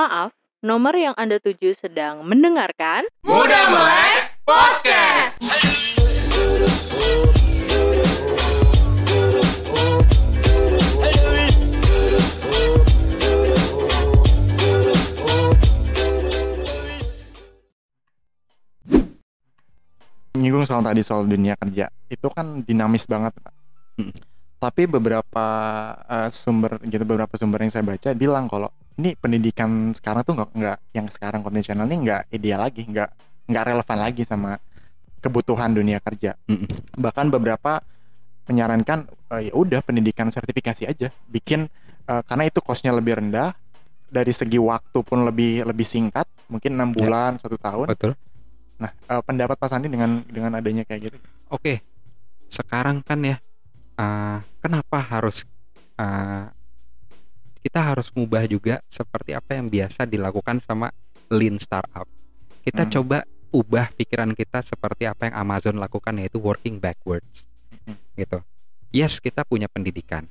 Maaf, nomor yang Anda tuju sedang mendengarkan Muda Melek Podcast. nyinggung soal tadi soal dunia kerja itu kan dinamis banget pak Mm. tapi beberapa eh, sumber gitu beberapa sumber yang saya baca bilang kalau ini pendidikan sekarang tuh nggak nggak yang sekarang konvensional ini nggak ideal lagi nggak nggak relevan lagi sama kebutuhan dunia kerja Mm-mm. bahkan beberapa menyarankan eh, ya udah pendidikan sertifikasi aja bikin eh, karena itu costnya lebih rendah dari segi waktu pun lebih lebih singkat mungkin enam Ya. bulan satu tahun Betul. Nah, eh, pendapat Pak Sandi dengan dengan adanya kayak gitu? Oke. Sekarang kan ya eh, kenapa harus eh, kita harus mengubah juga seperti apa yang biasa dilakukan sama lean startup. Kita Hmm. coba ubah pikiran kita seperti apa yang Amazon lakukan yaitu working backwards. Hmm. Gitu. Yes, kita punya pendidikan.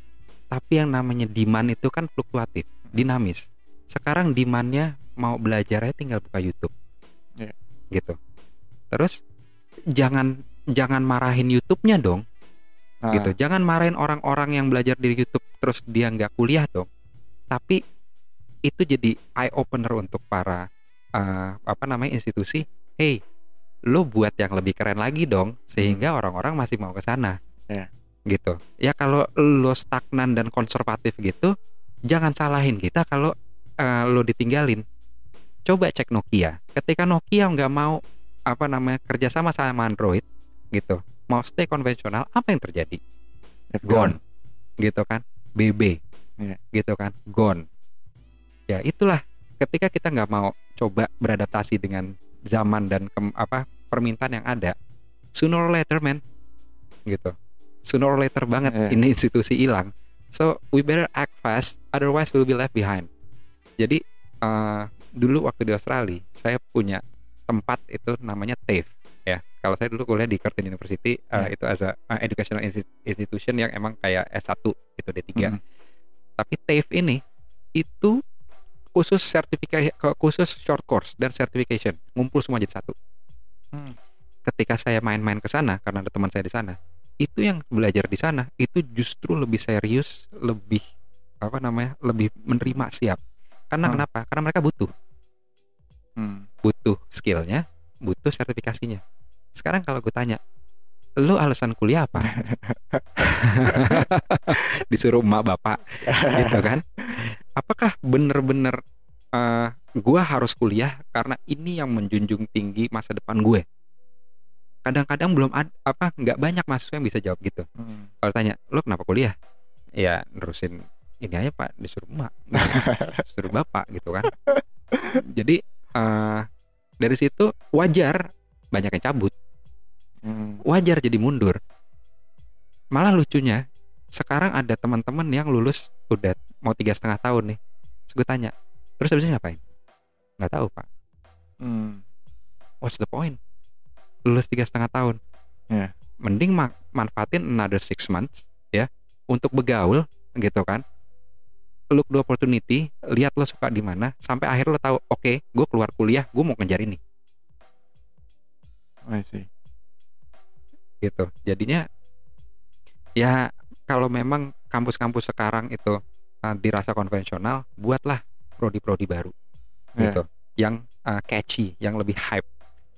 Tapi yang namanya demand itu kan fluktuatif, dinamis. Sekarang demandnya mau belajarnya tinggal buka YouTube. Iya. Gitu. Terus jangan jangan marahin YouTube-nya dong Nah, gitu. Jangan marahin orang-orang yang belajar di YouTube terus dia nggak kuliah dong. Tapi itu jadi eye opener untuk para eh, apa namanya institusi. Hey, lo buat yang lebih keren lagi dong sehingga orang-orang masih mau ke sana. Iya. Gitu. Ya kalau lo stagnan dan konservatif gitu, jangan salahin kita kalau eh, lo ditinggalin. Coba cek Nokia. Ketika Nokia nggak mau apa namanya kerjasama sama Android gitu, mau stay konvensional, apa yang terjadi? F gone gitu kan BB Iya. gitu kan gone ya itulah ketika kita nggak mau coba beradaptasi dengan zaman dan kem- apa permintaan yang ada sooner or later man gitu sooner or later banget Iya. ini institusi hilang so we better act fast otherwise we'll be left behind jadi eh, dulu waktu di Australia saya punya tempat itu namanya TAFE ya kalau saya dulu kuliah di Curtin University Iya. itu as a uh, educational insti- institution yang emang kayak S1 itu D3 Mhm. Tapi TAFE ini itu khusus sertifikasi khusus short course dan certification ngumpul semua jadi satu Hmm. ketika saya main-main ke sana karena ada teman saya di sana itu yang belajar di sana itu justru lebih serius lebih apa namanya lebih menerima siap karena Hmm. kenapa karena mereka butuh Hmm. butuh skillnya, butuh sertifikasinya. Sekarang kalau gue tanya, lu alasan kuliah apa? Disuruh emak bapak, gitu kan? Apakah bener-bener eh, gua harus kuliah karena ini yang menjunjung tinggi masa depan gue? Kadang-kadang belum ada apa nggak banyak mahasiswa yang bisa jawab gitu. Hmm. Kalau tanya, lu kenapa kuliah? Ya nerusin ini aja pak, disuruh emak, disuruh bapak gitu kan. Jadi eh, dari situ wajar banyak yang cabut, Hmm. wajar jadi mundur. Malah lucunya sekarang ada teman-teman yang lulus udah mau tiga setengah tahun nih. Terus gue tanya, terus habis ini ngapain? Nggak tahu pak. Hmm. What's the point? Lulus tiga setengah tahun. Iya. Mending ma- manfaatin another six months ya untuk begaul gitu kan. Look the opportunity, lihat lo suka di mana, sampai akhir lo tahu, oke, gue keluar kuliah, gue mau ngejar ini, I see. Gitu. Jadinya, ya kalau memang kampus-kampus sekarang itu uh, dirasa konvensional, buatlah prodi-prodi baru, Iya. gitu, yang uh, catchy, yang lebih hype.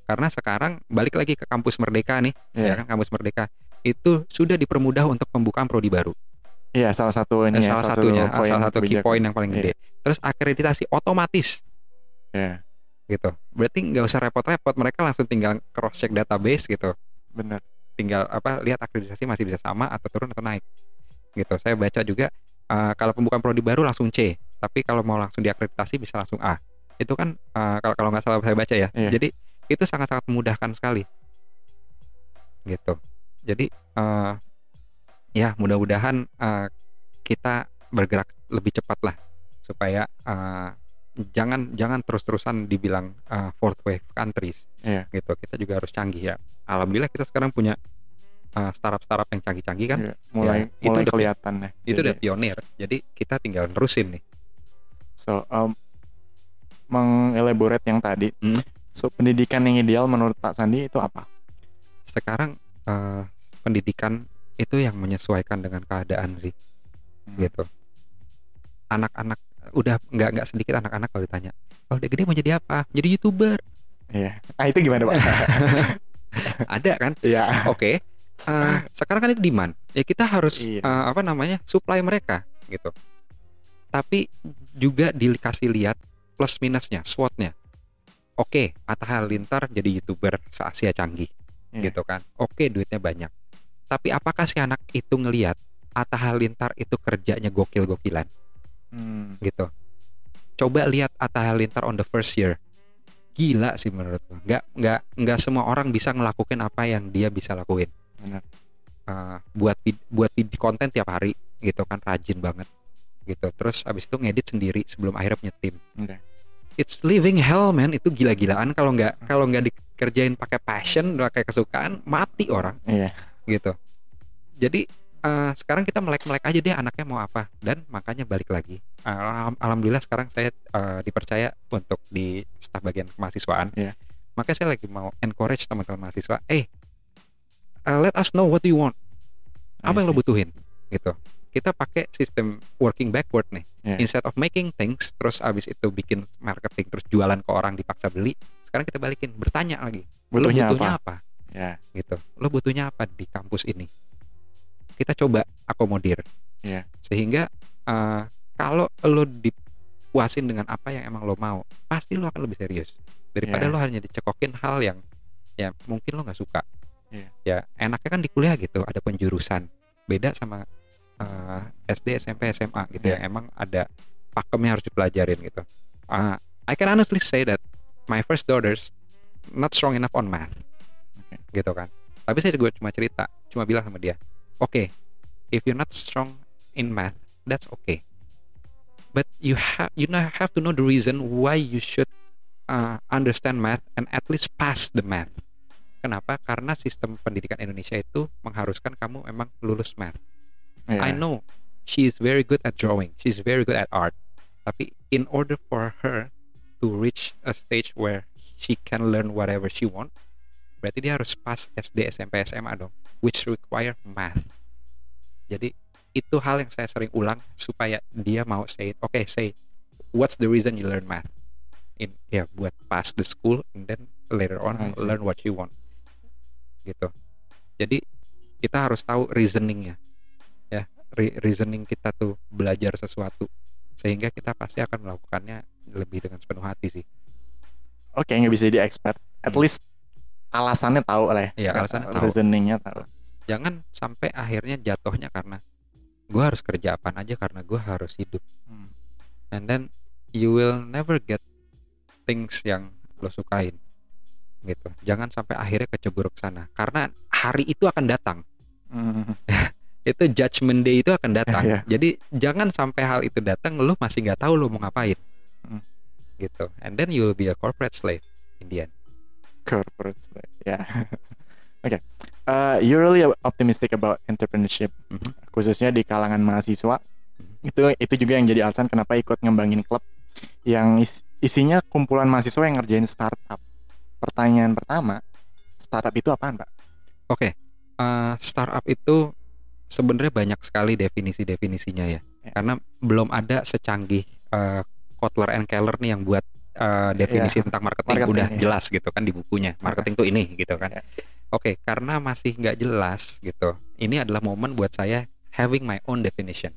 Karena sekarang balik lagi ke kampus Merdeka nih, Iya. ya kan kampus Merdeka itu sudah dipermudah untuk pembukaan prodi baru. Iya, salah satu ini Eh, ya, salah satunya, salah satu key point yang paling Iya. gede. Terus akreditasi otomatis Iya, gitu. Berarti nggak usah repot-repot, mereka langsung tinggal cross check database gitu. benar. Tinggal apa lihat akreditasi masih bisa sama atau turun atau naik. Gitu. Saya baca juga eh, kalau pembukaan prodi baru langsung C, tapi kalau mau langsung diakreditasi bisa langsung A. Itu kan eh, kalau kalau nggak salah saya baca ya. Iya. Jadi itu sangat-sangat memudahkan sekali. Gitu. Jadi eh, ya mudah-mudahan eh, kita bergerak lebih cepat lah supaya eh, jangan jangan terus-terusan dibilang uh, fourth wave countries Iya. gitu kita juga harus canggih ya alhamdulillah kita sekarang punya uh, startup-startup yang canggih-canggih kan Iya, mulai itu mulai kelihatan ya. itu Jadi, udah pionir jadi kita tinggal nerusin nih So, um, mengelaborate yang tadi. Hmm. So pendidikan yang ideal menurut Pak Sandi itu apa? sekarang eh, pendidikan itu yang menyesuaikan dengan keadaan sih Hmm. gitu anak-anak udah nggak nggak sedikit anak-anak kalau ditanya kalau dia gede mau jadi apa jadi youtuber Iya. Ah itu gimana Pak? ada kan Iya. oke eh, sekarang kan itu demand ya kita harus Iya. eh, apa namanya supply mereka gitu tapi juga dikasih lihat plus minusnya SWOT-nya oke Atta Halilintar jadi youtuber se Asia canggih Iya. gitu kan oke duitnya banyak tapi apakah si anak itu ngelihat Atta Halilintar itu kerjanya gokil-gokilan Hmm. gitu. Coba lihat Atta Halilintar on the first year. Gila sih menurut gua. Nggak nggak nggak semua orang bisa ngelakuin apa yang dia bisa lakuin. Benar. Eh, buat buat vid- konten tiap hari gitu kan rajin banget gitu. Terus abis itu ngedit sendiri sebelum akhirnya punya tim. Oke. it's living hell man. Itu gila-gilaan. Kalau nggak kalau nggak dikerjain pakai passion pakai kesukaan mati orang. Iya. gitu. Jadi eh, sekarang kita melek-melek aja deh anaknya mau apa. Dan makanya balik lagi. Alham- alhamdulillah sekarang saya eh, dipercaya untuk di staf bagian kemahasiswaan Iya. makanya saya lagi mau encourage teman-teman mahasiswa eh eh, let us know what you want. Apa yang lo butuhin? Gitu. Kita pakai sistem working backward nih. Iya. instead of making things terus abis itu bikin marketing terus jualan ke orang dipaksa beli sekarang kita balikin bertanya lagi. Lo Butuhnya butuhnya apa? apa? Ya. gitu. Lo butuhnya apa di kampus ini kita coba akomodir Iya. sehingga eh, kalau lo dipuasin dengan apa yang emang lo mau pasti lo akan lebih serius daripada Iya. lo hanya dicekokin hal yang ya mungkin lo nggak suka Iya. ya enaknya kan di kuliah gitu ada penjurusan beda sama eh, SD SMP SMA gitu Iya. ya emang ada pakemnya harus dipelajarin gitu Ah, I can honestly say that my first daughters not strong enough on math Oke. gitu kan tapi saya juga cuma cerita cuma bilang sama dia oke if you're not strong in math that's okay but you have you know have to know the reason why you should uh, understand math and at least pass the math kenapa karena sistem pendidikan Indonesia itu mengharuskan kamu memang lulus math Iya. I know she is very good at drawing. She's very good at art. Tapi in order for her to reach a stage where she can learn whatever she want, berarti dia harus pas SD, SMP, SMA dong, which require math. Jadi itu hal yang saya sering ulang supaya dia mau say, it. okay, say, what's the reason you learn math? In ya buat pass the school and then later on I see. learn what you want. Gitu. Jadi kita harus tahu reasoningnya ya re- reasoning kita tuh belajar sesuatu sehingga kita pasti akan melakukannya lebih dengan sepenuh hati sih Oke, nggak bisa jadi expert. At Hmm. least alasannya tahu lah ya. Iya, alasannya tahu. Reasoningnya tahu. jangan sampai akhirnya jatuhnya karena gue harus kerja apaan aja karena gue harus hidup Hmm. and then you will never get things yang lo sukain gitu jangan sampai akhirnya kecebur ke sana karena hari itu akan datang Hmm. itu judgment day itu akan datang Iya. jadi jangan sampai hal itu datang lu masih nggak tahu lu mau ngapain Hmm. gitu and then you will be a corporate slave in the end Corporate. Ya. Oke. Uh, you're really optimistic about entrepreneurship, Mhm. khususnya di kalangan mahasiswa. Mhm. Itu itu juga yang jadi alasan kenapa ikut ngembangin klub yang is- isinya kumpulan mahasiswa yang ngerjain startup. Pertanyaan pertama, startup itu apaan, Pak? Oke, eh, startup itu sebenarnya banyak sekali definisi-definisinya ya. Ya. Karena belum ada secanggih eh, Kotler and Keller nih yang buat eh, definisi Iya. tentang marketing, Marketing, udah iya. jelas gitu kan di bukunya. Marketing tuh ini gitu kan. Ya. Oke, karena masih nggak jelas gitu. Ini adalah momen buat saya having my own definition.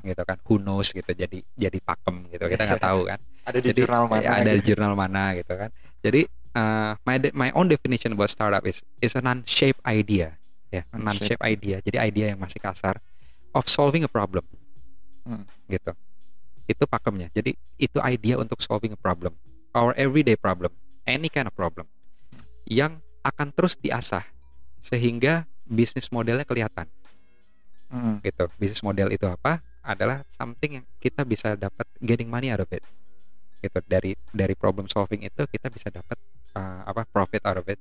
Gitu kan. Who knows gitu jadi jadi pakem gitu. Kita nggak tahu kan. Ada di Jadi, jurnal mana? ya, ada di gitu. jurnal mana gitu kan. Jadi uh, my my own definition about startup is is a non-shape idea ya, Non-shape. non-shape idea. Jadi idea yang masih kasar of solving a problem. Hmm. Gitu. Itu pakemnya. Jadi itu idea untuk solving a problem. Our everyday problem, any kind of problem. Yang akan terus diasah sehingga bisnis modelnya kelihatan Hmm. gitu. Bisnis model itu apa? Adalah something yang kita bisa dapat getting money out of it. Gitu. Dari dari problem solving itu kita bisa dapat uh, apa? profit out of it.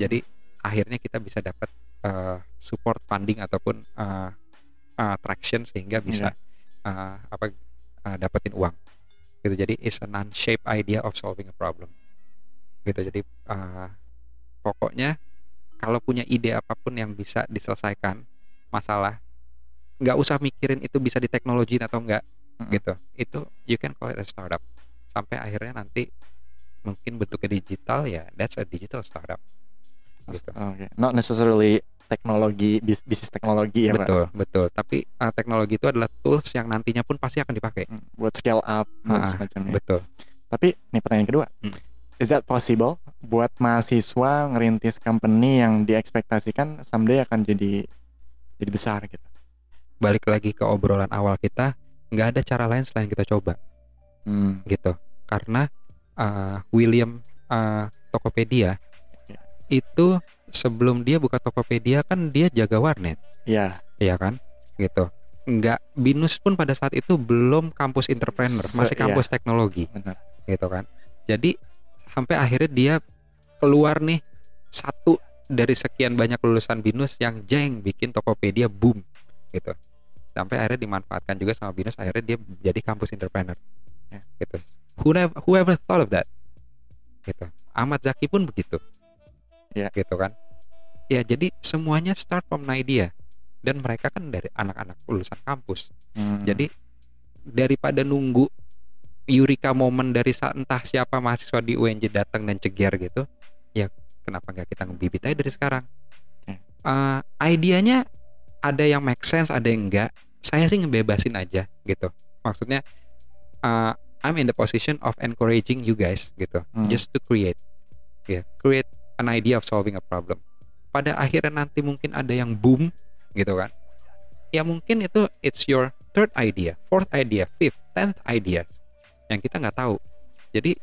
Jadi akhirnya kita bisa dapat uh, support funding ataupun uh, uh, traction sehingga bisa uh, apa uh, dapetin uang. gitu jadi is a non-shaped idea of solving a problem. Gitu jadi uh, pokoknya kalau punya ide apa pun yang bisa diselesaikan masalah nggak usah mikirin itu bisa di teknologi atau enggak Mm-mm. gitu. Itu you can call it a startup. Sampai akhirnya nanti mungkin bentuknya digital ya that's a digital startup. Gitu. Oke, not necessarily teknologi bis- bisnis teknologi ya pak betul betul tapi uh, teknologi itu adalah tools yang nantinya pun pasti akan dipakai Hmm, buat scale up dan Ah, semacamnya. betul Tapi nih pertanyaan kedua, Hmm. is that possible buat mahasiswa ngerintis company yang diekspektasikan someday akan jadi jadi besar gitu? balik lagi ke obrolan awal kita nggak ada cara lain selain kita coba Hmm, gitu karena uh, William uh, Tokopedia Ya. itu sebelum dia buka Tokopedia kan dia jaga warnet. Ya, ya kan? Gitu. Nggak binus pun pada saat itu belum kampus entrepreneur Se- masih iya. kampus teknologi. Benar. gitu kan? Jadi sampai akhirnya dia keluar nih satu dari sekian banyak lulusan binus yang jeng bikin Tokopedia boom gitu. Sampai akhirnya dimanfaatkan juga sama binus akhirnya dia jadi kampus entrepreneur. Ya. gitu. Whoever, whoever thought of that? Gitu. Ahmad Zaki pun begitu. Ya. gitu kan ya jadi semuanya start from an idea dan mereka kan dari anak-anak lulusan kampus Hmm, jadi daripada nunggu Eureka momen dari sa- entah siapa mahasiswa di UNJ datang dan ceger gitu, ya kenapa nggak kita ngebibit aja dari sekarang? Oke. Eh, idenya ada yang make sense, ada yang enggak. Saya sih ngebebasin aja gitu. Maksudnya eh, I'm in the position of encouraging you guys gitu, Hmm. just to create, ya create an idea of solving a problem. Pada akhirnya nanti mungkin ada yang boom gitu kan? Ya mungkin itu it's your third idea, fourth idea, fifth, tenth idea yang kita nggak tahu. Jadi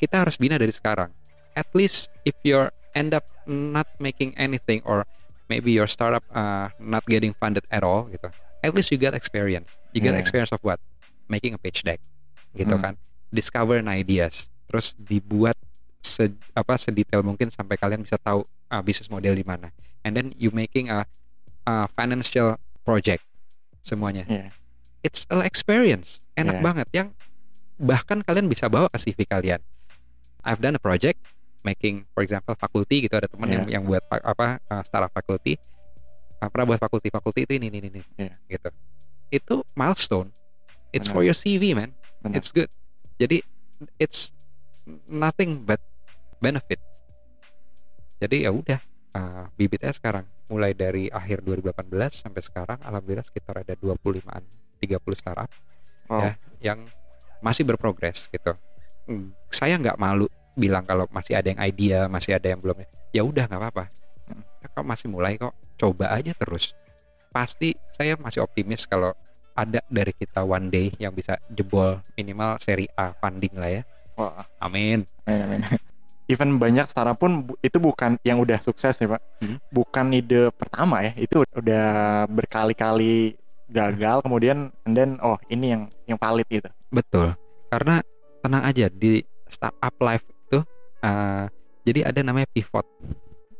kita harus bina dari sekarang. At least if you're end up not making anything or maybe your startup uh, not getting funded at all gitu. At least you got experience. You get Yeah. experience of what? Making a pitch deck, gitu Hmm. kan. Discover an ideas, terus dibuat se apa sedetail mungkin sampai kalian bisa tahu uh, bisnis model di mana. And then you making a, a financial project semuanya Iya. it's an experience enak Yeah. banget yang bahkan kalian bisa bawa ke CV kalian I've done a project making for example faculty gitu ada teman yang yang buat apa uh, startup faculty uh, pernah buat faculty faculty itu ini ini ini Yeah. gitu itu milestone it's Benar. for your CV man Benar. it's good jadi it's nothing but benefit. Jadi ya udah uh, bibitnya sekarang mulai dari akhir 2018 sampai sekarang alhamdulillah sekitar ada 25an 30 startup Wow. ya yang masih berprogres gitu. Mm, saya nggak malu bilang kalau masih ada yang idea masih ada yang belum ya udah nggak apa-apa. Hmm. Ya, kok masih mulai kok coba aja terus. Pasti saya masih optimis kalau ada dari kita one day yang bisa jebol minimal seri A funding lah ya. Wah, amin. Amin, amin. Even banyak startup pun itu bukan yang udah sukses ya pak, Hmm. bukan ide pertama ya, itu udah berkali-kali gagal kemudian and then oh ini yang yang valid gitu. betul karena tenang aja di startup life itu uh, jadi ada namanya pivot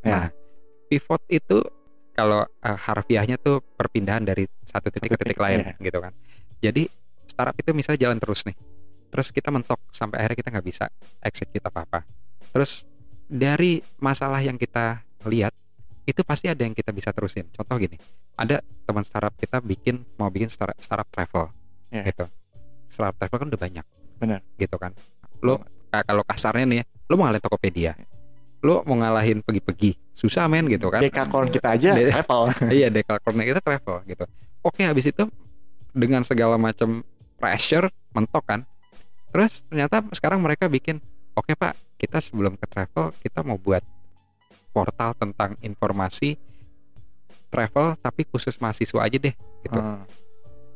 Nah, Ya. pivot itu kalau uh, harfiahnya tuh perpindahan dari satu titik ke Satu titik titik, lain iya. gitu kan. Jadi startup itu misalnya jalan terus nih. Terus kita mentok sampai akhirnya kita nggak bisa execute apa-apa. Terus dari masalah yang kita lihat itu pasti ada yang kita bisa terusin. Contoh gini, ada teman startup kita bikin mau bikin startup, startup travel Iya. gitu. Startup travel kan udah banyak. Benar. Gitu kan. Lo ka- kalau kasarnya nih, ya, lo mau ngalahin Tokopedia. Lo mau ngalahin pergi-pergi. Susah men gitu kan. Dekakorn kita aja De- level. iya dekalkornya kita travel gitu oke habis itu dengan segala macam pressure mentok kan terus ternyata sekarang mereka bikin oke pak. Kita sebelum ke travel kita mau buat portal tentang informasi travel tapi khusus mahasiswa aja deh gitu. Ah,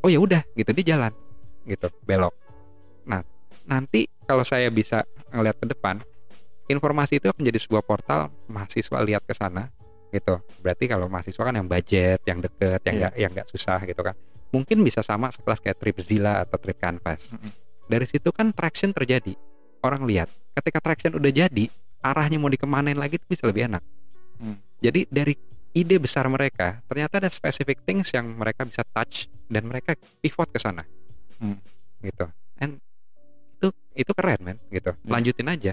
oh ya udah gitu. Dia jalan gitu belok. Nah nanti kalau saya bisa ngelihat ke depan informasi itu akan jadi sebuah portal mahasiswa lihat ke sana gitu. Berarti kalau mahasiswa kan yang budget yang deket yang Iya. nggak yang nggak susah gitu kan. Mungkin bisa sama sekelas kayak Tripzilla atau Trip Canvas. Mm-mm. dari situ kan traction terjadi orang lihat ketika traction udah jadi arahnya mau dikemanain lagi itu bisa lebih enak. Hmm. jadi dari ide besar mereka ternyata ada specific things yang mereka bisa touch dan mereka pivot ke sana. Hmm. gitu. And itu itu keren men gitu. Iya. lanjutin aja.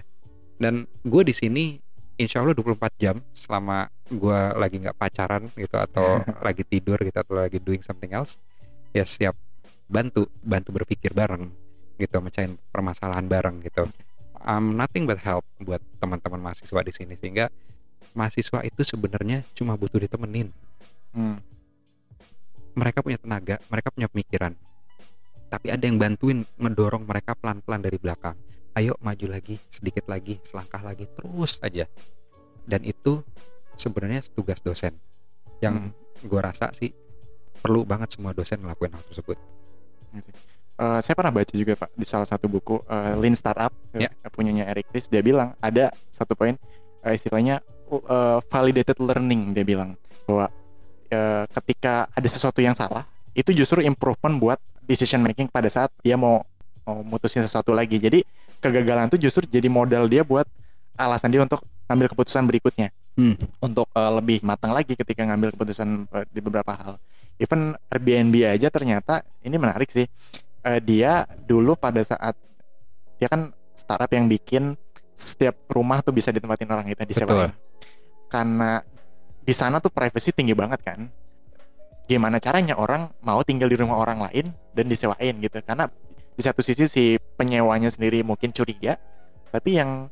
Dan gue di sini insya Allah 24 jam selama gue lagi nggak pacaran gitu atau lagi tidur gitu atau lagi doing something else ya siap. Bantu bantu berpikir bareng gitu mecahin permasalahan bareng gitu I'm nothing but help buat teman-teman mahasiswa di sini sehingga mahasiswa itu sebenarnya cuma butuh ditemenin Hmm. mereka punya tenaga, mereka punya pemikiran. Tapi ada yang bantuin ngedorong mereka pelan-pelan dari belakang. Ayo maju lagi, sedikit lagi, selangkah lagi, terus aja. Dan itu sebenarnya tugas dosen. Yang gue rasa sih perlu banget semua dosen ngelakuin hal tersebut. Eh, saya pernah baca juga pak di salah satu buku eh, Lean Startup Ya. eh, punyanya Eric Ries. Dia bilang ada satu poin eh, istilahnya eh, validated learning dia bilang. Bahwa eh, ketika ada sesuatu yang salah itu justru improvement buat decision making pada saat dia mau mau mutusin sesuatu lagi. Jadi kegagalan itu justru jadi modal dia buat alasan dia untuk ngambil keputusan berikutnya. Hmm. untuk eh, lebih matang lagi ketika ngambil keputusan eh, di beberapa hal. Even Airbnb aja ternyata ini menarik sih Eh, dia dulu pada saat dia kan startup yang bikin setiap rumah tuh bisa ditempatin orang kita disewain karena di sana tuh privacy tinggi banget kan. Gimana caranya orang mau tinggal di rumah orang lain dan disewain gitu. Karena di satu sisi si penyewanya sendiri mungkin curiga tapi yang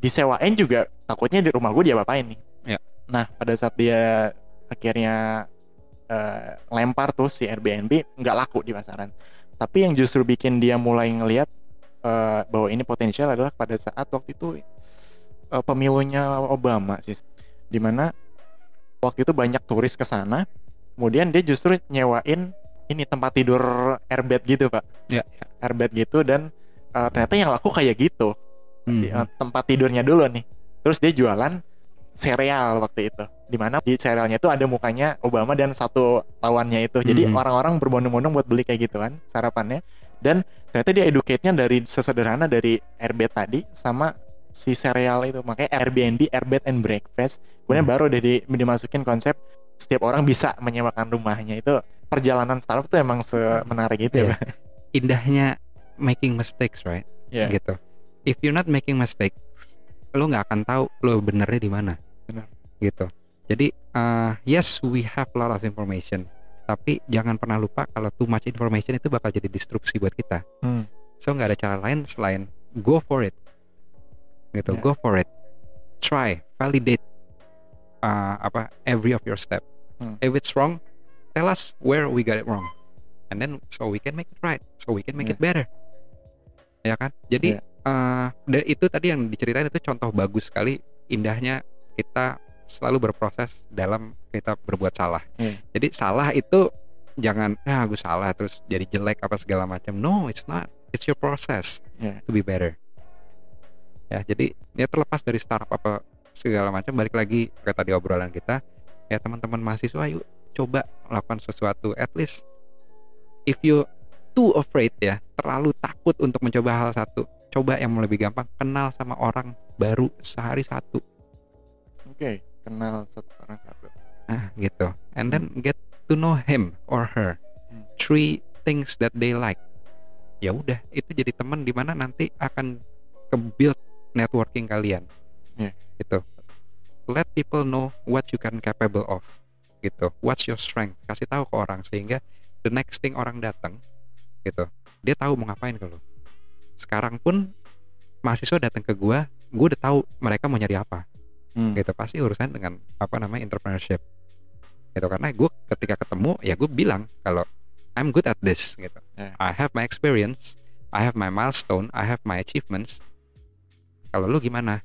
disewain juga takutnya di rumah gue dia apain nih. Ya. nah pada saat dia akhirnya eh, lempar tuh si Airbnb nggak laku di pasaran tapi yang justru bikin dia mulai ngelihat eh, bahwa ini potensial adalah pada saat waktu itu eh, pemilunya Obama sih. Di mana waktu itu banyak turis ke sana kemudian dia justru nyewain ini tempat tidur airbed gitu pak. Ya, airbed gitu dan eh, ternyata yang laku kayak gitu. Hmm. Di- tempat tidurnya dulu nih. Terus dia jualan sereal waktu itu di mana di serealnya itu ada mukanya Obama dan satu lawannya itu jadi Mhm. orang-orang berbondong-bondong buat beli kayak gitu kan sarapannya dan ternyata dia educate-nya dari sesederhana dari airbed tadi sama si sereal itu makanya Airbnb airbed and breakfast kemudian Hmm. baru udah di- dimasukin konsep setiap orang bisa menyewakan rumahnya itu perjalanan startup tuh emang semenarik itu ya Iya. indahnya making mistakes right Iya. gitu if you're not making mistakes lo nggak akan tahu lo benernya di mana. Benar. gitu. Jadi uh, yes we have a lot of information. Tapi jangan pernah lupa kalau too much information itu bakal jadi distruksi buat kita. Hmm. so nggak ada cara lain selain go for it. Gitu Ya. go for it. Try validate uh, apa every of your step. Hmm. if it's wrong tell us where we got it wrong. And then so we can make it right. So we can make Ya. it better. Ya kan? Jadi dan itu tadi yang diceritain itu contoh bagus sekali indahnya kita selalu berproses dalam kita berbuat salah. Hmm. jadi salah itu jangan ah gue salah terus jadi jelek apa segala macam. No it's not. It's your process. Ya. to be better. Ya jadi ya terlepas dari startup apa segala macam balik lagi ke tadi obrolan kita. Ya teman-teman mahasiswa yuk coba lakukan sesuatu. At least if you too afraid ya terlalu takut untuk mencoba hal satu coba yang lebih gampang kenal sama orang baru sehari satu. Oke kenal satu orang satu. Ah gitu. And then get to know him or her. Hmm. three things that they like. Ya udah itu jadi teman di mana nanti akan ke build networking kalian. Yeah. gitu. Let people know what you can capable of. Gitu. What's your strength? Kasih tahu ke orang sehingga the next thing orang datang gitu. Dia tahu mau ngapain ke lo sekarang pun mahasiswa datang ke gua gua udah tahu mereka mau nyari apa Hmm. gitu pasti urusan dengan apa namanya entrepreneurship gitu karena gue ketika ketemu ya gue bilang kalau I'm good at this gitu Yeah. I have my experience I have my milestone I have my achievements kalau lu gimana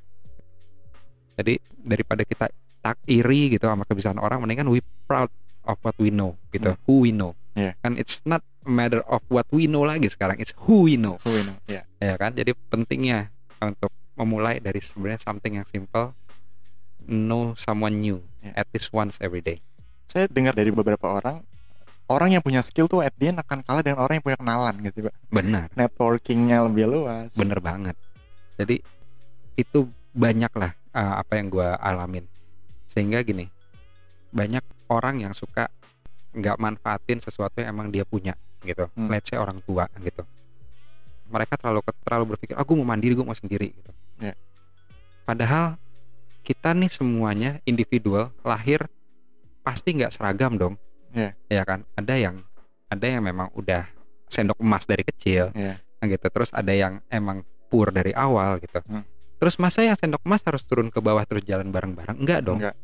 jadi daripada kita tak iri gitu sama kebiasaan orang mendingan we proud of what we know gitu Hmm. who we know Yeah. kan it's not matter of what we know lagi sekarang. It's who we know. Who we know, ya ya kan? Jadi pentingnya untuk memulai dari sebenarnya something yang simple know someone new Ya. at least once every day. Saya dengar dari beberapa orang orang yang punya skill tuh at the end akan kalah dengan orang yang punya kenalan gitu pak. Benar. Networkingnya lebih luas. Bener banget. Jadi itu banyak lah uh, apa yang gua alamin. Sehingga gini banyak orang yang suka nggak manfaatin sesuatu yang emang dia punya gitu Hmm. let's say orang tua gitu mereka terlalu terlalu berpikir aku mau mandiri gue mau sendiri gitu Iya. padahal kita nih semuanya individual lahir pasti nggak seragam dong Iya. ya kan ada yang ada yang memang udah sendok emas dari kecil Iya. nah gitu terus ada yang emang pur dari awal gitu Hmm. terus masa yang sendok emas harus turun ke bawah terus jalan bareng-bareng enggak dong Enggak.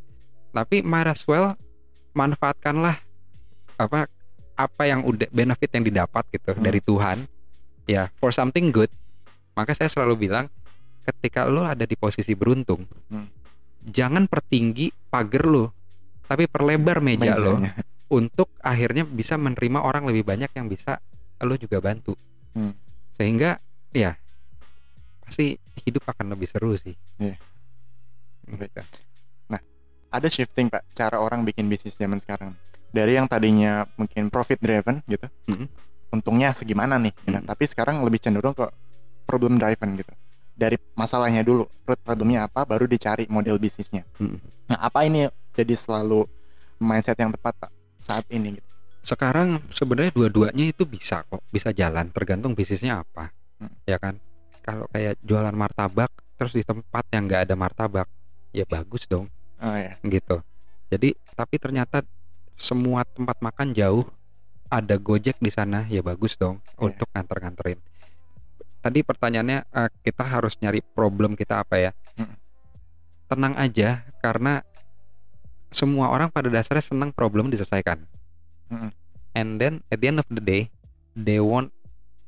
tapi might as well manfaatkanlah apa apa yang udah benefit yang didapat gitu Hmm. dari Tuhan ya for something good maka saya selalu bilang ketika lo ada di posisi beruntung Hmm. jangan pertinggi pagar lo tapi perlebar meja lo Mejanya. untuk akhirnya bisa menerima orang lebih banyak yang bisa lo juga bantu Hmm. sehingga ya pasti hidup akan lebih seru sih Iya. Gitu. ada shifting pak cara orang bikin bisnis zaman sekarang dari yang tadinya mungkin profit driven gitu Mm. untungnya segimana nih gitu. Mm. tapi sekarang lebih cenderung ke problem driven gitu dari masalahnya dulu root problemnya apa baru dicari model bisnisnya Mm. nah apa ini jadi selalu mindset yang tepat pak saat ini gitu sekarang sebenarnya dua-duanya itu bisa kok bisa jalan tergantung bisnisnya apa Hmm. ya kan kalau kayak jualan martabak terus di tempat yang nggak ada martabak ya bagus dong oh ya gitu jadi tapi ternyata semua tempat makan jauh ada gojek di sana ya bagus dong Iya. untuk nganter-nganterin tadi pertanyaannya eh, kita harus nyari problem kita apa ya Mm. tenang aja karena semua orang pada dasarnya senang problem diselesaikan Mm-mm. and then at the end of the day they won't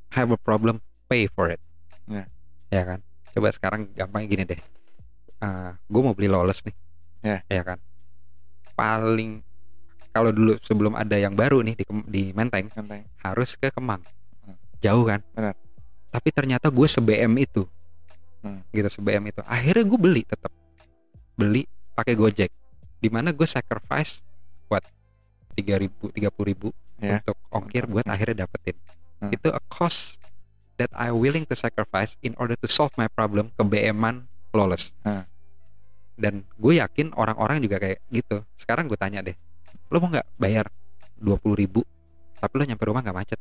have a problem pay for it Ya. ya kan coba sekarang gampang gini deh gue mau beli lawless nih Ya. ya kan paling kalau dulu sebelum ada yang baru nih di, di Menteng santai harus ke Kemang Hmm. jauh kan Benar. tapi ternyata gue se-BM itu Hmm. gitu se-BM itu akhirnya gue beli tetap beli pakai Gojek di mana gue sacrifice buat tiga ribu tiga puluh ribu Ya. untuk ongkir buat akhirnya dapetin Hmm. itu a cost that I willing to sacrifice in order to solve my problem ke BM-an lawless Hmm. dan gue yakin orang-orang juga kayak gitu sekarang gue tanya deh lo mau nggak bayar dua puluh ribu tapi lo nyampe rumah nggak macet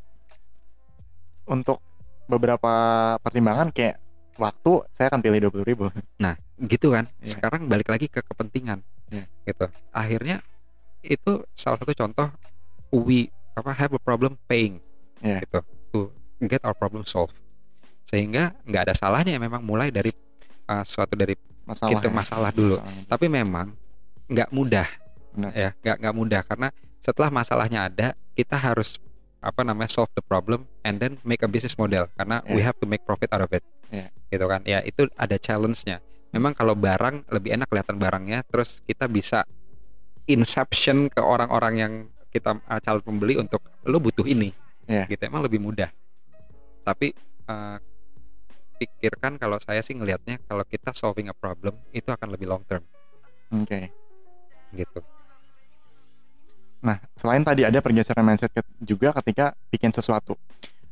untuk beberapa pertimbangan kayak waktu saya akan pilih dua puluh ribu Nah, gitu kan. Iya. Sekarang balik lagi ke kepentingan. Iya. Gitu. Akhirnya itu salah satu contoh we apa have a problem paying. Iya. Gitu. To get our problem solved. Sehingga nggak ada salahnya ya memang mulai dari uh, suatu dari masalah kita ya. masalah dulu. Masalah. Tapi memang nggak mudah. Benar. Ya, nggak nggak mudah karena setelah masalahnya ada, kita harus apa namanya solve the problem and then make a business model karena we Iya. have to make profit out of it. Iya. Gitu kan. Ya, itu ada challenge-nya. Memang kalau barang lebih enak kelihatan barangnya terus kita bisa inception ke orang-orang yang kita uh, calon pembeli untuk lo butuh ini. Iya. Gitu emang lebih mudah. Tapi uh, pikirkan kalau saya sih ngelihatnya kalau kita solving a problem itu akan lebih long term oke gitu. Nah, selain tadi ada pergeseran mindset juga ketika bikin sesuatu.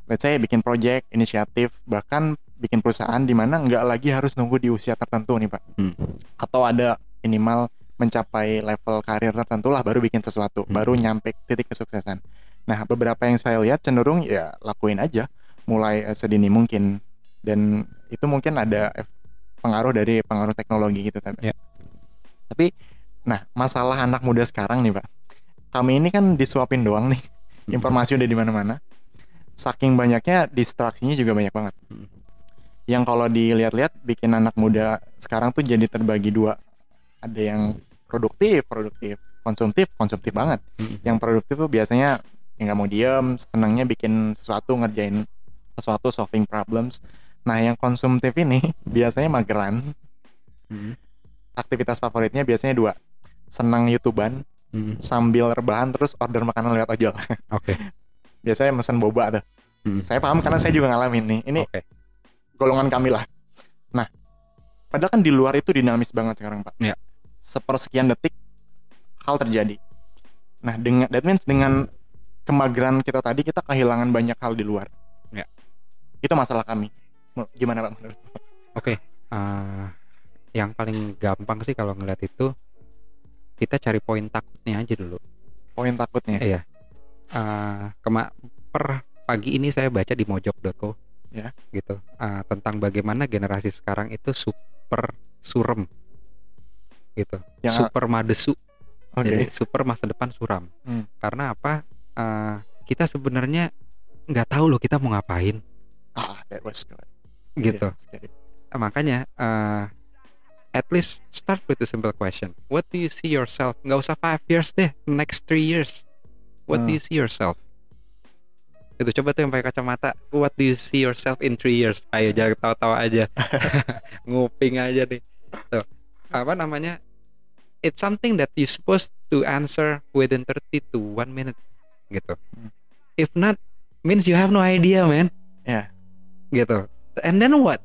Let's say bikin project, inisiatif, bahkan bikin perusahaan di mana nggak lagi harus nunggu di usia tertentu nih Pak. Hmm. Atau ada minimal mencapai level karir tertentu lah baru bikin sesuatu, Hmm. baru nyampe titik kesuksesan. Nah, beberapa yang saya lihat cenderung ya lakuin aja, mulai eh, sedini mungkin. Dan itu mungkin ada pengaruh dari pengaruh teknologi gitu tapi. Ya. Tapi nah, masalah anak muda sekarang nih, Pak kami ini kan disuapin doang nih. Hmm. informasi udah di mana-mana. Saking banyaknya distraksinya juga banyak banget. Hmm. yang kalau dilihat-lihat bikin anak muda sekarang tuh jadi terbagi dua. Ada yang produktif produktif konsumtif konsumtif banget. Hmm. yang produktif tuh biasanya yang nggak mau diem senangnya bikin sesuatu ngerjain sesuatu solving problems. Nah yang konsumtif ini biasanya mageran. Aktivitas favoritnya biasanya dua. Senang youtuban Hmm. sambil rebahan terus order makanan lewat ojol Oke. biasanya mesen boba tuh Hmm. saya paham karena saya juga ngalamin nih ini Oke. golongan kami lah nah padahal kan di luar itu dinamis banget sekarang pak Ya. sepersekian detik hal terjadi nah dengan that means dengan kemageran kita tadi kita kehilangan banyak hal di luar Ya. itu masalah kami gimana pak menurut Oke, eh, yang paling gampang sih kalau ngeliat itu kita cari poin takutnya aja dulu. poin takutnya Iya. Eh, kema per pagi ini saya baca di mojok.co Ya. gitu Ah, tentang bagaimana generasi sekarang itu super surem gitu Yang super madesu oke. jadi super masa depan suram Hmm. karena apa Eh, kita sebenarnya nggak tahu loh kita mau ngapain Ah, that was good. gitu Yes, okay. Eh, makanya eh, at least start with the simple question. What do you see yourself? Nggak usah five years deh next three years. What do Hmm. you see yourself? Itu coba tuh yang pakai kacamata. What do you see yourself in three years? Ayo jangan tawa-tawa aja. Nguping aja nih. Tuh apa namanya? It's something that you supposed to answer within 30 to one minute gitu. Hmm. if not means you have no idea man. Yeah. gitu. And then what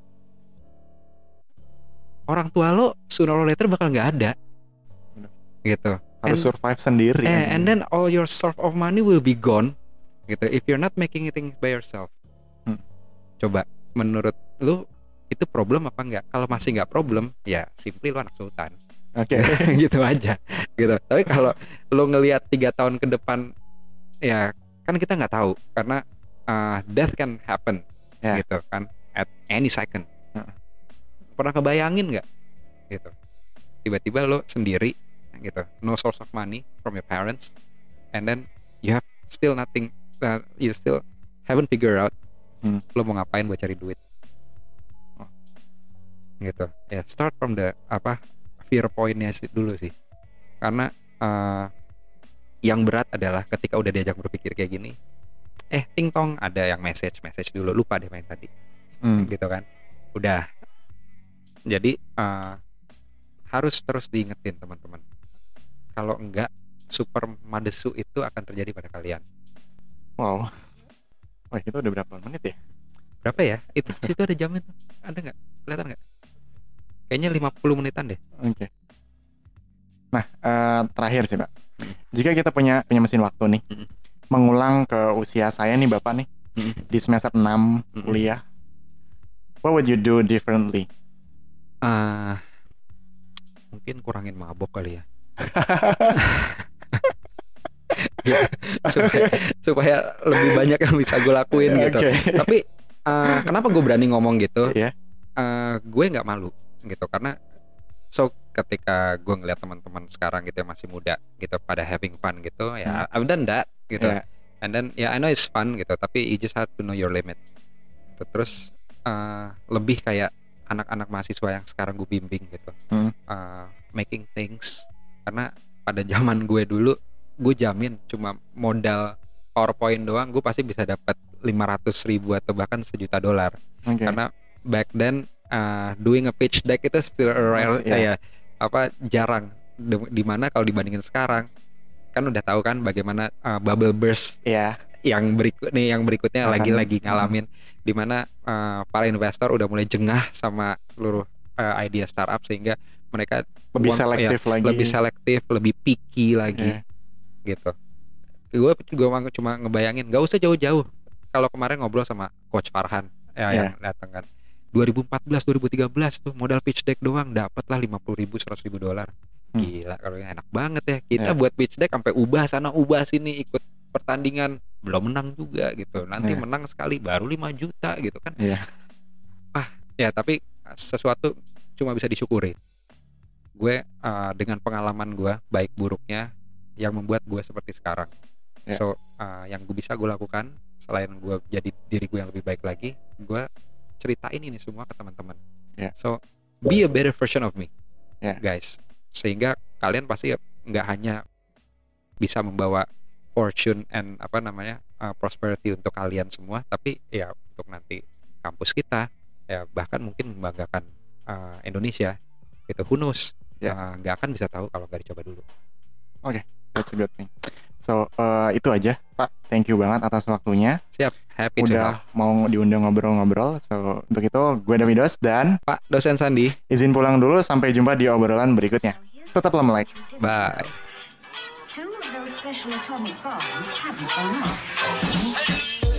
orang tua lo sooner or later bakal nggak ada Bener. gitu Harus And- survive sendiri. Eh, kan. and then all your source of money will be gone gitu if you're not making things by yourself Hmm. coba menurut lu itu problem apa enggak kalau masih nggak problem ya simply lu anak sultan Oke. gitu aja gitu tapi kalau lu ngelihat tiga tahun ke depan ya kan kita nggak tahu karena uh, death can happen Ya. gitu kan at any second. Pernah kebayangin nggak? Gitu. Tiba-tiba lo sendiri gitu. No source of money from your parents and then you have still nothing uh, you still haven't figure out Hmm. lo mau ngapain buat cari duit. Oh. gitu. Ya start from the apa fear pointnya sih dulu sih. Karena uh, yang berat adalah ketika udah diajak berpikir kayak gini eh ting tong ada yang message message dulu lupa deh main tadi. Hmm. gitu kan. Udah jadi uh, harus terus diingetin teman-teman kalau enggak super madesu itu akan terjadi pada kalian Wow. Wah, kita udah berapa menit ya? berapa ya itu situ ada jamnya tuh ada nggak kelihatan nggak kayaknya 50 menitan deh Oke. Nah, eh, terakhir sih, Pak. Jika kita punya punya mesin waktu nih, Mm-mm. mengulang ke usia saya nih, Bapak nih, Mm-mm. di semester 6 Mm-mm. kuliah, what would you do differently? Ah, mungkin kurangin mabok kali ya Gitu. supaya supaya lebih banyak yang bisa gue lakuin gitu tapi uh, kenapa gue berani ngomong gitu Iya. Uh, gue nggak malu gitu karena so ketika gue ngeliat teman-teman sekarang gitu yang masih muda gitu pada having fun gitu ya I've done that gitu Iya. and then ya I know it's fun gitu tapi you just have to know your limit Gitu. terus uh, lebih kayak anak-anak mahasiswa yang sekarang gue bimbing gitu Hmm. Uh, making things karena pada zaman gue dulu gue jamin cuma modal PowerPoint doang gue pasti bisa dapat 500 ribu atau bahkan sejuta dolar Oke. karena back then uh, doing a pitch deck itu still a rare Masih, ya. ya apa jarang Di- di mana kalau dibandingin sekarang kan udah tahu kan bagaimana uh, bubble burst Iya. yang berikut nih yang berikutnya lagi-lagi ngalamin di mana uh, para investor udah mulai jengah sama seluruh uh, idea startup sehingga mereka Lebih uang- selektif lagi. ya, lebih selektif lebih picky lagi Iya. gitu gue juga cuma ngebayangin gak usah jauh-jauh kalau kemarin ngobrol sama coach Farhan ya Iya. yang datang kan 2014 2013 tuh modal pitch deck doang dapat lah 50 ribu 100 ribu dolar Hmm. gila kalau enak banget ya kita Iya. buat pitch deck sampai ubah sana ubah sini ikut pertandingan belum menang juga gitu nanti Iya. menang sekali baru 5 juta gitu kan Iya. ah ya tapi sesuatu cuma bisa disyukuri gue uh, dengan pengalaman gue baik buruknya yang membuat gue seperti sekarang Ya. so uh, yang gue bisa gue lakukan selain gue jadi diri gue yang lebih baik lagi gue ceritain ini semua ke teman-teman Ya. so be a better version of me Ya. guys sehingga kalian pasti nggak hanya bisa membawa fortune and apa namanya uh, prosperity untuk kalian semua tapi ya untuk nanti kampus kita ya bahkan mungkin membanggakan uh, Indonesia gitu who knows Ya. Uh, nggak akan bisa tahu kalau nggak dicoba dulu That's a good thing. So, eh, itu aja, Pak. Thank you banget atas waktunya. siap happy to Udah help mau diundang ngobrol-ngobrol. So, untuk itu gue Davidos dan Pak dosen Sandi izin pulang dulu sampai jumpa di obrolan berikutnya. Tetaplah melek. bye special atomic bomb we haven't enough.